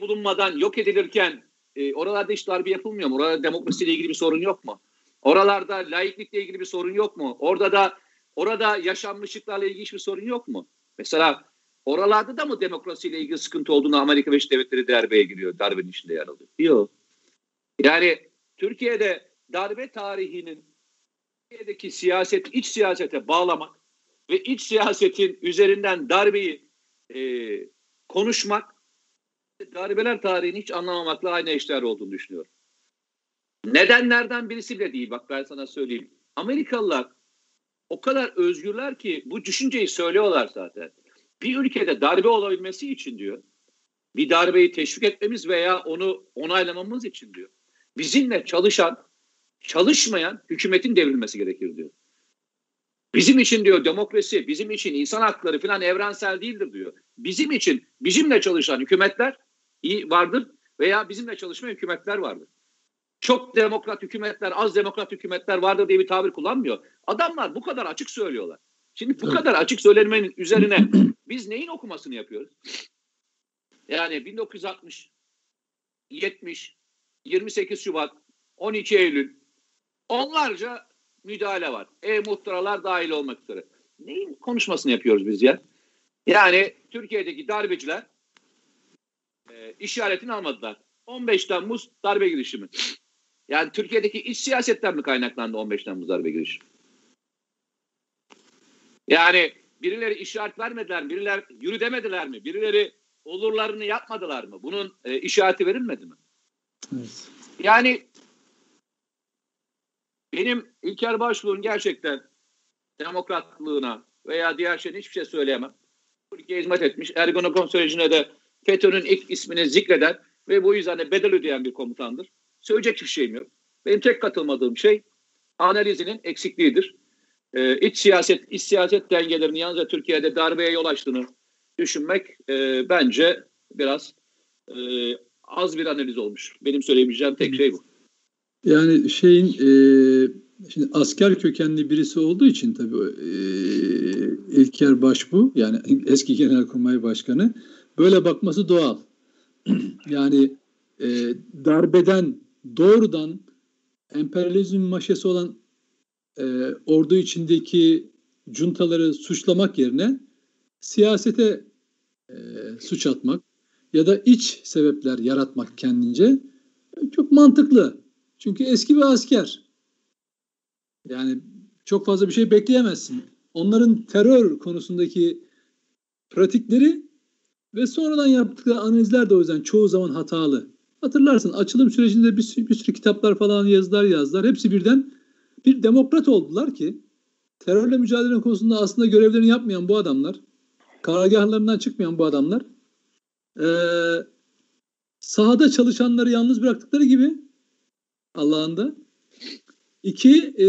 bulunmadan yok edilirken e, oralarda hiç darbe yapılmıyor mu? Orada demokrasiyle ilgili bir sorun yok mu? Oralarda laiklikle ilgili bir sorun yok mu? Orada da orada yaşanmışlıklarla ilgili hiçbir sorun yok mu? Mesela oralarda da mı demokrasiyle ilgili sıkıntı olduğunu Amerika Birleşik Devletleri darbeye giriyor, darbenin içinde yer alıyor? Yok. Yani Türkiye'de darbe tarihinin Türkiye'deki siyaset, iç siyasete bağlamak ve iç siyasetin üzerinden darbeyi e, konuşmak darbeler tarihini hiç anlamamakla aynı eşdeğer olduğunu düşünüyorum. Nedenlerden birisi bile değil bak ben sana söyleyeyim. Amerikalılar o kadar özgürler ki bu düşünceyi söylüyorlar zaten. Bir ülkede darbe olabilmesi için diyor. Bir darbeyi teşvik etmemiz veya onu onaylamamız için diyor. Bizimle çalışan, çalışmayan hükümetin devrilmesi gerekir diyor. Bizim için diyor demokrasi, bizim için insan hakları falan evrensel değildir diyor. Bizim için bizimle çalışan hükümetler vardır veya bizimle çalışmayan hükümetler vardır. Çok demokrat hükümetler, az demokrat hükümetler vardır diye bir tabir kullanmıyor. Adamlar bu kadar açık söylüyorlar. Şimdi bu kadar açık söylenmenin üzerine biz neyin okumasını yapıyoruz? Yani 1960, 70, 28 Şubat, 12 Eylül onlarca müdahale var. E-muhtıralar dahil olmak üzere. Neyin konuşmasını yapıyoruz biz ya? Yani Türkiye'deki darbeciler e, işaretini almadılar. 15 Temmuz darbe girişimi. Yani Türkiye'deki iç siyasetten mi kaynaklandı 15 Temmuz darbe girişimi? Yani birileri işaret vermediler? Birileri yürü demediler mi? Birileri olurlarını yapmadılar mı? Bunun e, işareti verilmedi mi? Evet. Yani benim İlker Başbuğ'un gerçekten demokratlığına veya diğer şeyine hiçbir şey söyleyemem. Türkiye hizmet etmiş. Ergonokon sürecine de FETÖ'nün ilk ismini zikreden ve bu yüzden de bedel ödeyen bir komutandır. Söyleyecek hiçbir şeyim yok. Benim tek katılmadığım şey analizinin eksikliğidir. Ee, iç siyaset, iç siyaset dengelerinin yalnızca Türkiye'de darbeye yol açtığını düşünmek e, bence biraz e, az bir analiz olmuş. Benim söyleyebileceğim tek şey bu. Yani şeyin e, şimdi asker kökenli birisi olduğu için tabii e, İlker Başbu yani eski Genelkurmay Başkanı böyle bakması doğal. yani e, darbeden doğrudan emperyalizm maşesi olan e, ordu içindeki cuntaları suçlamak yerine siyasete e, suç atmak ya da iç sebepler yaratmak kendince çok mantıklı. Çünkü eski bir asker. Yani çok fazla bir şey bekleyemezsin. Onların terör konusundaki pratikleri ve sonradan yaptıkları analizler de o yüzden çoğu zaman hatalı. Hatırlarsın açılım sürecinde bir, bir sürü kitaplar falan yazılar yazdılar. Hepsi birden bir demokrat oldular ki terörle mücadele konusunda aslında görevlerini yapmayan bu adamlar, karargahlarından çıkmayan bu adamlar e, sahada çalışanları yalnız bıraktıkları gibi Allah'ında. İki, e,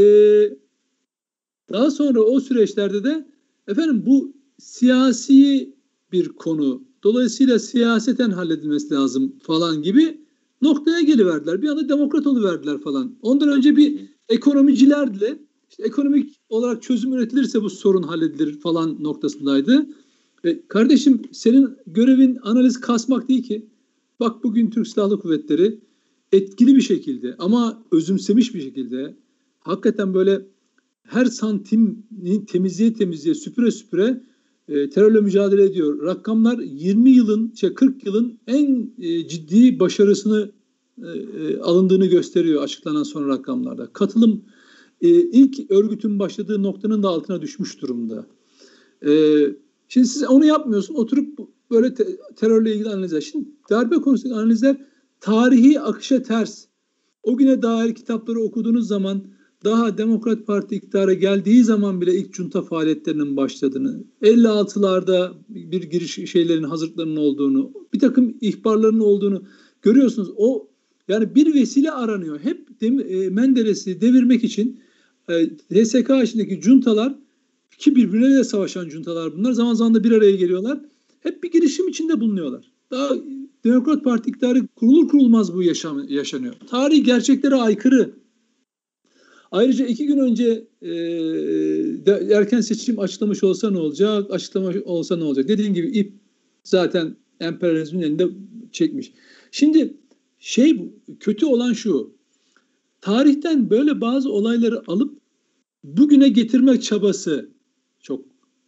daha sonra o süreçlerde de efendim bu siyasi bir konu. Dolayısıyla siyaseten halledilmesi lazım falan gibi noktaya geliverdiler. Bir anda demokrat verdiler falan. Ondan önce bir ekonomicilerle işte ekonomik olarak çözüm üretilirse bu sorun halledilir falan noktasındaydı. E, kardeşim senin görevin analiz kasmak değil ki. Bak bugün Türk Silahlı Kuvvetleri etkili bir şekilde ama özümsemiş bir şekilde hakikaten böyle her santimini temizliğe temizliğe süpüre süpüre e, terörle mücadele ediyor. Rakamlar 20 yılın, şey 40 yılın en e, ciddi başarısını e, e, alındığını gösteriyor açıklanan son rakamlarda. Katılım ilk örgütün başladığı noktanın da altına düşmüş durumda. Şimdi siz onu yapmıyorsun. Oturup böyle te, terörle ilgili analizler. Şimdi darbe konusundaki analizler tarihi akışa ters. O güne dair kitapları okuduğunuz zaman daha Demokrat Parti iktidara geldiği zaman bile ilk junta faaliyetlerinin başladığını, 56'larda bir giriş şeylerin hazırlıklarının olduğunu, bir takım ihbarların olduğunu görüyorsunuz. O yani bir vesile aranıyor. Hep dem, e, Menderes'i devirmek için e, HSK içindeki juntalar ki birbirleriyle savaşan juntalar bunlar zaman zaman da bir araya geliyorlar. Hep bir girişim içinde bulunuyorlar. Daha Demokrat Parti iktidarı kurulur kurulmaz bu yaşam, yaşanıyor. Tarih gerçeklere aykırı. Ayrıca iki gün önce e, erken seçim açıklamış olsa ne olacak, açıklamış olsa ne olacak? Dediğim gibi ip zaten emperyalizmin elinde çekmiş. Şimdi şey kötü olan şu. Tarihten böyle bazı olayları alıp bugüne getirmek çabası çok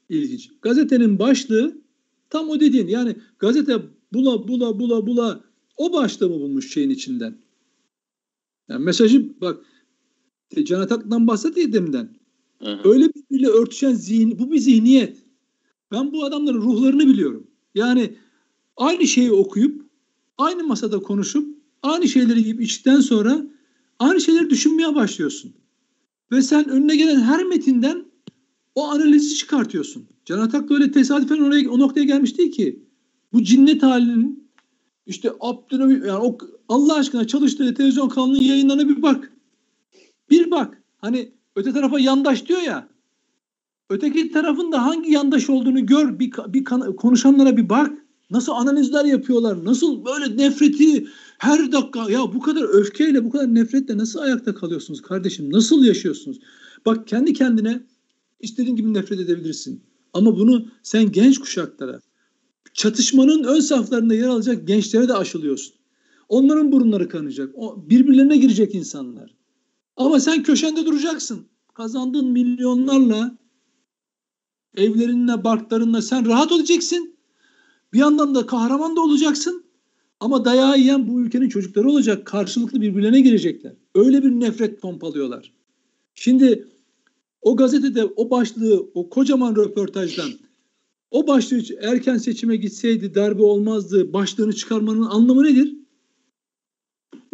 ilginç. Gazetenin başlığı tam o dediğin yani gazete bula bula bula bula o başlığı mı bulmuş şeyin içinden? Yani mesajı bak Can Atak'tan. Hı hı. Öyle birbiriyle örtüşen zihin, bu bir zihniyet. Ben bu adamların ruhlarını biliyorum. Yani aynı şeyi okuyup, aynı masada konuşup, aynı şeyleri yiyip içtikten sonra aynı şeyleri düşünmeye başlıyorsun. Ve sen önüne gelen her metinden o analizi çıkartıyorsun. Can Atak da öyle tesadüfen oraya, o noktaya gelmiş değil ki. Bu cinnet halinin işte Abdülhamid yani o Allah aşkına çalıştığı televizyon kanalının yayınlarına bir bak. Bir bak. Hani öte tarafa yandaş diyor ya. Öteki tarafın da hangi yandaş olduğunu gör. Bir, bir konuşanlara bir bak. Nasıl analizler yapıyorlar? Nasıl böyle nefreti her dakika ya bu kadar öfkeyle bu kadar nefretle nasıl ayakta kalıyorsunuz kardeşim? Nasıl yaşıyorsunuz? Bak kendi kendine istediğin gibi nefret edebilirsin. Ama bunu sen genç kuşaklara, çatışmanın ön saflarında yer alacak gençlere de aşılıyorsun. Onların burunları kanayacak. O, birbirlerine girecek insanlar. Ama sen köşende duracaksın. Kazandığın milyonlarla evlerinle, barklarınla sen rahat olacaksın. Bir yandan da kahraman da olacaksın. Ama dayağı yiyen bu ülkenin çocukları olacak. Karşılıklı birbirlerine girecekler. Öyle bir nefret pompalıyorlar. Şimdi o gazetede o başlığı, o kocaman röportajdan o başlığı erken seçime gitseydi darbe olmazdı başlığını çıkarmanın anlamı nedir?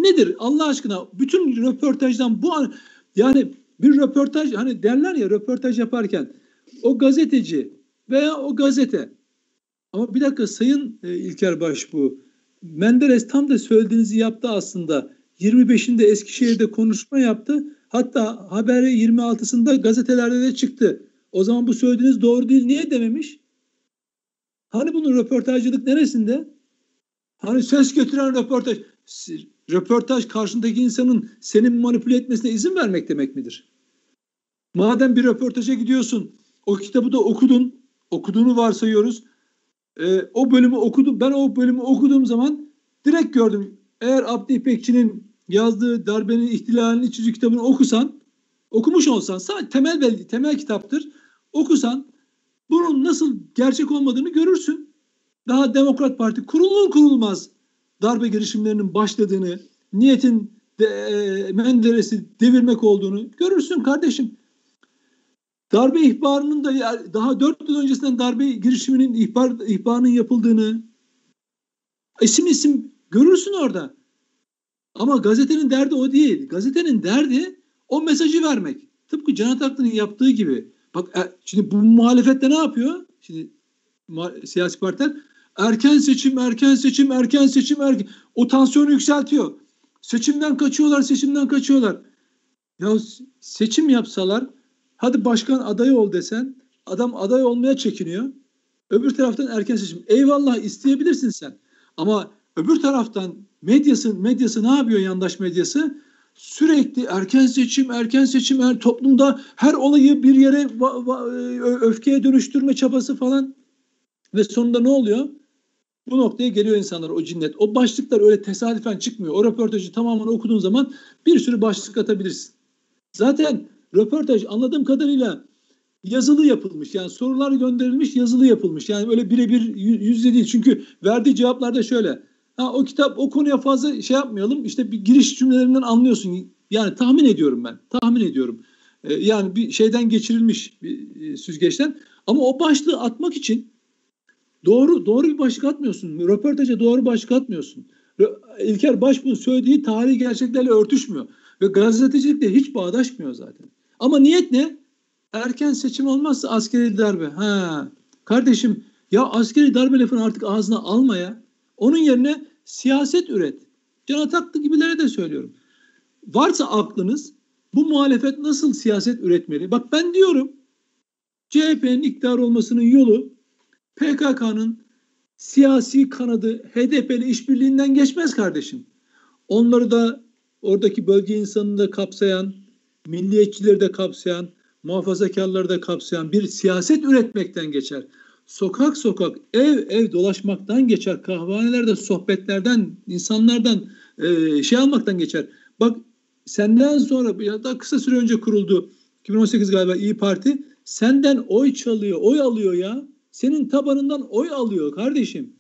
Nedir Allah aşkına? Bütün röportajdan bu yani bir röportaj hani derler ya röportaj yaparken o gazeteci veya o gazete ama bir dakika Sayın e, İlker Başbuğ Menderes tam da söylediğinizi yaptı aslında. 25'inde Eskişehir'de konuşma yaptı. Hatta haberi 26'sında gazetelerde de çıktı. O zaman bu söylediğiniz doğru değil. Niye dememiş? Hani bunun röportajcılık neresinde? Hani ses götüren röportaj. Röportaj karşındaki insanın seni manipüle etmesine izin vermek demek midir? Madem bir röportaja gidiyorsun, o kitabı da okudun, okuduğunu varsayıyoruz. E, o bölümü okudum, ben o bölümü okuduğum zaman direkt gördüm. Eğer Abdi İpekçi'nin yazdığı darbenin ihtilalinin iç kitabını okusan, okumuş olsan, sadece temel belge, temel kitaptır. Okusan bunun nasıl gerçek olmadığını görürsün. Daha Demokrat Parti kurulur kurulmaz darbe girişimlerinin başladığını, niyetin de, e, Menderes'i devirmek olduğunu görürsün kardeşim. Darbe ihbarının da daha dört yıl öncesinden darbe girişiminin ihbar, ihbarının yapıldığını isim isim görürsün orada. Ama gazetenin derdi o değil. Gazetenin derdi o mesajı vermek. Tıpkı Can Ataklı'nın yaptığı gibi. Bak e, şimdi bu muhalefette ne yapıyor? Şimdi siyasi partiler erken seçim, erken seçim, erken seçim, erken... o tansiyonu yükseltiyor. Seçimden kaçıyorlar, seçimden kaçıyorlar. Ya seçim yapsalar, hadi başkan adayı ol desen, adam aday olmaya çekiniyor. Öbür taraftan erken seçim. Eyvallah isteyebilirsin sen. Ama öbür taraftan medyası, medyası ne yapıyor yandaş medyası? Sürekli erken seçim, erken seçim, er, toplumda her olayı bir yere öfkeye dönüştürme çabası falan. Ve sonunda ne oluyor? Bu noktaya geliyor insanlar o cinnet. O başlıklar öyle tesadüfen çıkmıyor. O röportajı tamamen okuduğun zaman bir sürü başlık atabilirsin. Zaten röportaj anladığım kadarıyla yazılı yapılmış. Yani sorular gönderilmiş yazılı yapılmış. Yani öyle birebir yüzde değil. Çünkü verdiği cevaplarda şöyle. Ha, o kitap o konuya fazla şey yapmayalım. İşte bir giriş cümlelerinden anlıyorsun. Yani tahmin ediyorum ben. Tahmin ediyorum. Ee, yani bir şeyden geçirilmiş bir e, süzgeçten. Ama o başlığı atmak için doğru doğru bir başlık atmıyorsun. Röportaja doğru başlık atmıyorsun. İlker Başbuğ'un söylediği tarihi gerçeklerle örtüşmüyor. Ve gazetecilikle hiç bağdaşmıyor zaten. Ama niyet ne? Erken seçim olmazsa askeri darbe. Ha. Kardeşim ya askeri darbe lafını artık ağzına almaya. Onun yerine siyaset üret. Can Ataklı gibilere de söylüyorum. Varsa aklınız bu muhalefet nasıl siyaset üretmeli? Bak ben diyorum CHP'nin iktidar olmasının yolu PKK'nın siyasi kanadı HDP'li işbirliğinden geçmez kardeşim. Onları da oradaki bölge insanını da kapsayan, milliyetçileri de kapsayan, muhafazakarları da kapsayan bir siyaset üretmekten geçer. Sokak sokak, ev ev dolaşmaktan geçer. Kahvehanelerde sohbetlerden, insanlardan e, şey almaktan geçer. Bak senden sonra ya da kısa süre önce kuruldu 2018 galiba İyi Parti senden oy çalıyor, oy alıyor ya. Senin tabanından oy alıyor kardeşim.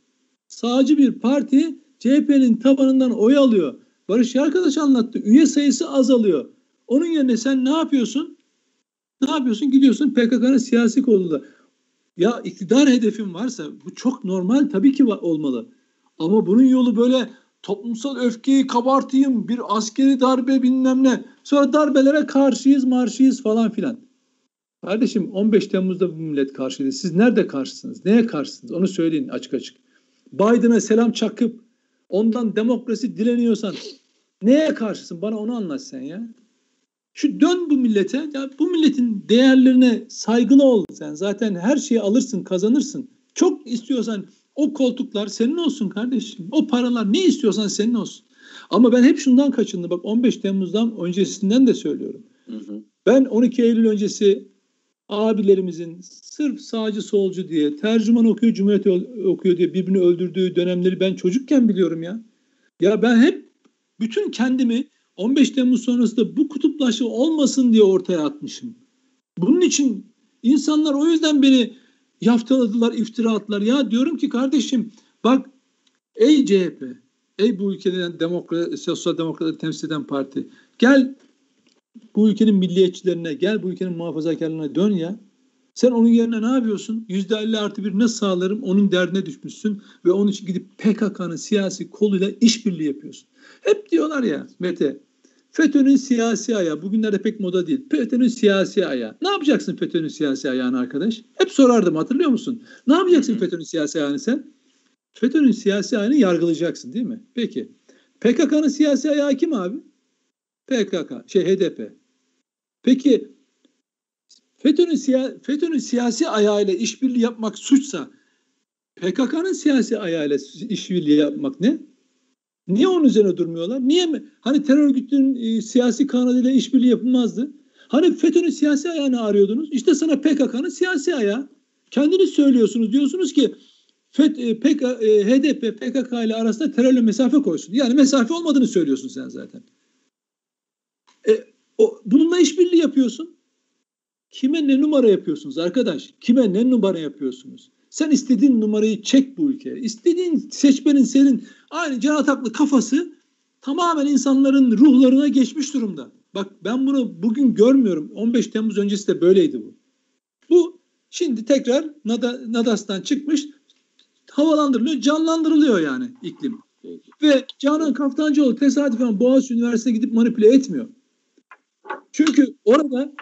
Sağcı bir parti CHP'nin tabanından oy alıyor. Barış arkadaş anlattı. Üye sayısı azalıyor. Onun yerine sen ne yapıyorsun? Ne yapıyorsun? Gidiyorsun PKK'nın siyasi kolunda. Ya iktidar hedefin varsa bu çok normal tabii ki olmalı. Ama bunun yolu böyle toplumsal öfkeyi kabartayım, bir askeri darbe bilmem ne. Sonra darbelere karşıyız, marşıyız falan filan. Kardeşim 15 Temmuz'da bu millet karşıydı. Siz nerede karşısınız? Neye karşısınız? Onu söyleyin açık açık. Biden'a selam çakıp ondan demokrasi dileniyorsan neye karşısın? Bana onu anlat sen ya. Şu dön bu millete. Ya bu milletin değerlerine saygılı ol sen. Zaten her şeyi alırsın, kazanırsın. Çok istiyorsan o koltuklar senin olsun kardeşim. O paralar ne istiyorsan senin olsun. Ama ben hep şundan kaçındım. Bak 15 Temmuz'dan öncesinden de söylüyorum. Hı hı. Ben 12 Eylül öncesi abilerimizin sırf sağcı solcu diye tercüman okuyor, cumhuriyet okuyor diye birbirini öldürdüğü dönemleri ben çocukken biliyorum ya. Ya ben hep bütün kendimi 15 Temmuz sonrasında bu kutuplaşma olmasın diye ortaya atmışım. Bunun için insanlar o yüzden beni yaftaladılar, iftira attılar. Ya diyorum ki kardeşim bak ey CHP, ey bu ülkeden demokrat, sosyal demokratları temsil eden parti gel bu ülkenin milliyetçilerine gel bu ülkenin muhafazakarlarına dön ya. Sen onun yerine ne yapıyorsun? Yüzde elli artı bir nasıl sağlarım? Onun derdine düşmüşsün ve onun için gidip PKK'nın siyasi koluyla işbirliği yapıyorsun. Hep diyorlar ya Mete, FETÖ'nün siyasi ayağı, bugünlerde pek moda değil. FETÖ'nün siyasi ayağı. Ne yapacaksın FETÖ'nün siyasi ayağını arkadaş? Hep sorardım hatırlıyor musun? Ne yapacaksın FETÖ'nün siyasi ayağını sen? FETÖ'nün siyasi ayağını yargılayacaksın değil mi? Peki. PKK'nın siyasi ayağı kim abi? PKK, şey HDP. Peki FETÖ'nün siya, FETÖ'nün siyasi ayağıyla işbirliği yapmak suçsa PKK'nın siyasi ayağıyla işbirliği yapmak ne? Niye onun üzerine durmuyorlar? Niye mi? Hani terör örgütünün e, siyasi kanadıyla işbirliği yapılmazdı. Hani FETÖ'nün siyasi ayağını arıyordunuz. İşte sana PKK'nın siyasi ayağı. Kendiniz söylüyorsunuz. Diyorsunuz ki FET, e, PK, e, HDP PKK ile arasında terörle mesafe koysun. Yani mesafe olmadığını söylüyorsun sen zaten. E, o, bununla işbirliği yapıyorsun. Kime ne numara yapıyorsunuz arkadaş? Kime ne numara yapıyorsunuz? Sen istediğin numarayı çek bu ülkeye. İstediğin seçmenin senin aynı Can Ataklı kafası tamamen insanların ruhlarına geçmiş durumda. Bak ben bunu bugün görmüyorum. 15 Temmuz öncesi de böyleydi bu. Bu şimdi tekrar Nada, Nadas'tan çıkmış havalandırılıyor, canlandırılıyor yani iklim. Ve Canan Kaftancıoğlu tesadüfen Boğaziçi Üniversitesi'ne gidip manipüle etmiyor. Çünkü orada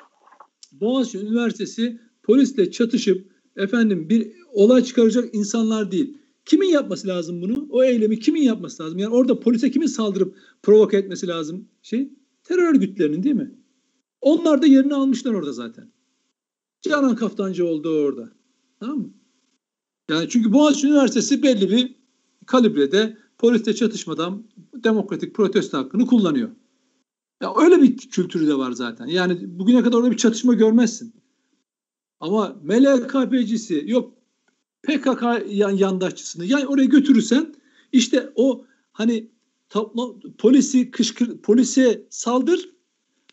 Boğaziçi Üniversitesi polisle çatışıp efendim bir olay çıkaracak insanlar değil. Kimin yapması lazım bunu? O eylemi kimin yapması lazım? Yani orada polise kimin saldırıp provoke etmesi lazım? Şey, terör örgütlerinin değil mi? Onlar da yerini almışlar orada zaten. Canan Kaftancı oldu orada. Tamam mı? Yani çünkü Boğaziçi Üniversitesi belli bir kalibrede polisle çatışmadan demokratik protesto hakkını kullanıyor. Ya öyle bir kültürü de var zaten. Yani bugüne kadar orada bir çatışma görmezsin. Ama MLKP'cisi yok PKK yan, yandaşçısını yani oraya götürürsen işte o hani topla, polisi kışkır polise saldır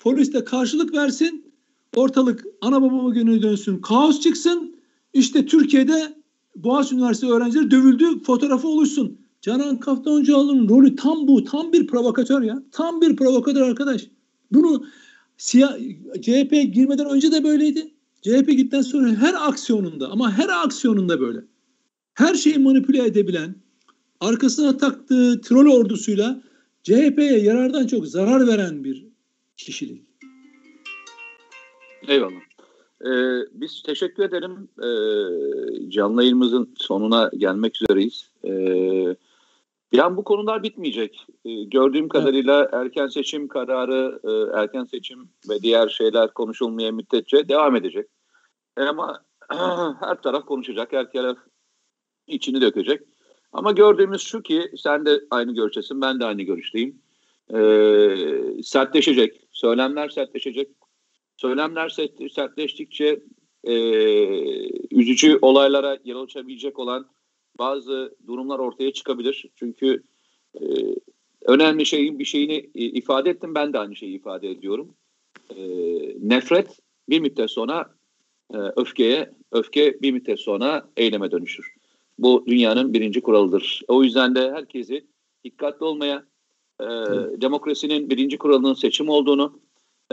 polis de karşılık versin ortalık ana baba günü dönsün kaos çıksın işte Türkiye'de Boğaziçi Üniversitesi öğrencileri dövüldü fotoğrafı oluşsun. Canan Kaftancıoğlu'nun rolü tam bu. Tam bir provokatör ya. Tam bir provokatör arkadaş. Bunu siyah, CHP girmeden önce de böyleydi. CHP gittikten sonra her aksiyonunda ama her aksiyonunda böyle. Her şeyi manipüle edebilen, arkasına taktığı troll ordusuyla CHP'ye yarardan çok zarar veren bir kişilik. Eyvallah. Ee, biz teşekkür ederim. Ee, canlı yayınımızın sonuna gelmek üzereyiz. Ee, yani bu konular bitmeyecek. Ee, gördüğüm kadarıyla erken seçim kararı, e, erken seçim ve diğer şeyler konuşulmaya müddetçe devam edecek. E ama her taraf konuşacak, her taraf içini dökecek. Ama gördüğümüz şu ki sen de aynı görüştesin, ben de aynı görüşteyim. Ee, sertleşecek, söylemler sertleşecek. Söylemler sertleştikçe e, üzücü olaylara yol açabilecek olan bazı durumlar ortaya çıkabilir. Çünkü e, önemli şeyin bir şeyini e, ifade ettim. Ben de aynı şeyi ifade ediyorum. E, nefret bir müddet sonra e, öfkeye, öfke bir müddet sonra eyleme dönüşür. Bu dünyanın birinci kuralıdır. O yüzden de herkesi dikkatli olmaya, e, demokrasinin birinci kuralının seçim olduğunu,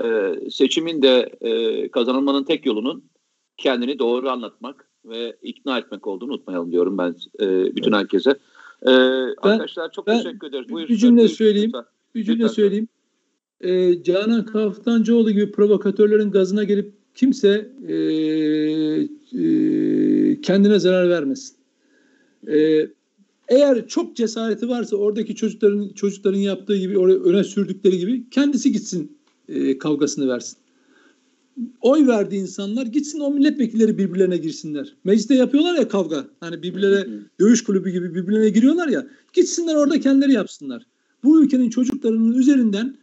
e, seçimin de e, kazanılmanın tek yolunun kendini doğru anlatmak ve ikna etmek olduğunu unutmayalım diyorum ben e, bütün evet. herkese. E, ben, arkadaşlar çok ben, teşekkür ederiz. Buyur, bir cümle buyur, söyleyeyim. Lütfen. Bir cümle lütfen. söyleyeyim. E, Canan Kaftancıoğlu gibi provokatörlerin gazına gelip kimse e, e, kendine zarar vermesin. E, eğer çok cesareti varsa oradaki çocukların çocukların yaptığı gibi oraya öne sürdükleri gibi kendisi gitsin e, kavgasını versin. Oy verdiği insanlar gitsin o milletvekilleri birbirlerine girsinler. Mecliste yapıyorlar ya kavga. Hani birbirlerine dövüş kulübü gibi birbirlerine giriyorlar ya. Gitsinler orada kendileri yapsınlar. Bu ülkenin çocuklarının üzerinden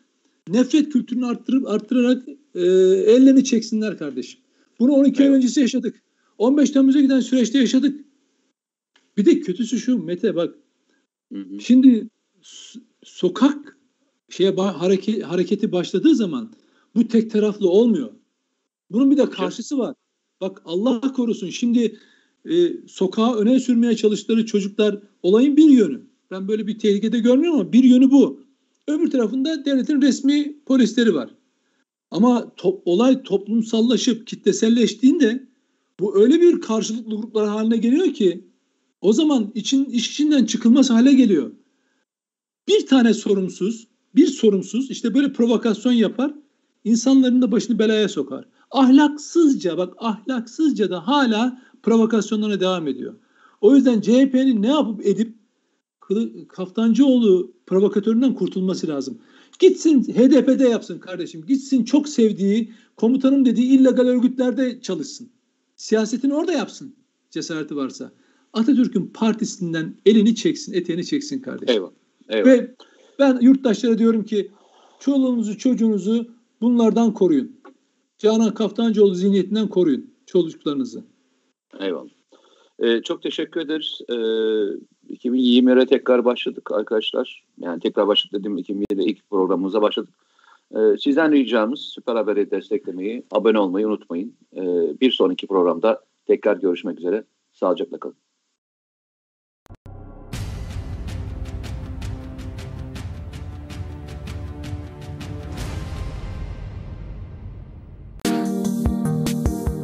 nefret kültürünü arttırıp arttırarak e, ellerini çeksinler kardeşim. Bunu 12 ay öncesi yaşadık. 15 Temmuz'a giden süreçte yaşadık. Bir de kötüsü şu Mete bak. Hı hı. Şimdi sokak şeye hareket, hareketi başladığı zaman bu tek taraflı olmuyor. Bunun bir de karşısı var. Bak Allah korusun şimdi e, sokağa öne sürmeye çalıştıkları çocuklar olayın bir yönü. Ben böyle bir tehlikede görmüyorum ama bir yönü bu. Öbür tarafında devletin resmi polisleri var. Ama to- olay toplumsallaşıp kitleselleştiğinde bu öyle bir karşılıklı gruplar haline geliyor ki o zaman için iş içinden çıkılmaz hale geliyor. Bir tane sorumsuz, bir sorumsuz işte böyle provokasyon yapar, insanların da başını belaya sokar. Ahlaksızca bak ahlaksızca da hala provokasyonlarına devam ediyor. O yüzden CHP'nin ne yapıp edip Kaftancıoğlu provokatöründen kurtulması lazım. Gitsin HDP'de yapsın kardeşim. Gitsin çok sevdiği, komutanım dediği illegal örgütlerde çalışsın. Siyasetini orada yapsın cesareti varsa. Atatürk'ün partisinden elini çeksin, eteğini çeksin kardeşim. Eyvallah. Eyvallah. Ve ben yurttaşlara diyorum ki çoluğunuzu çocuğunuzu bunlardan koruyun. Canan Kaftancıoğlu zihniyetinden koruyun çocuklarınızı. Eyvallah. Ee, çok teşekkür ederiz. Ee, 2020'ye tekrar başladık arkadaşlar. Yani tekrar başladık dedim 2020'de ilk programımıza başladık. Ee, sizden ricamız Süper Haber'i desteklemeyi, abone olmayı unutmayın. Ee, bir sonraki programda tekrar görüşmek üzere. Sağlıcakla kalın.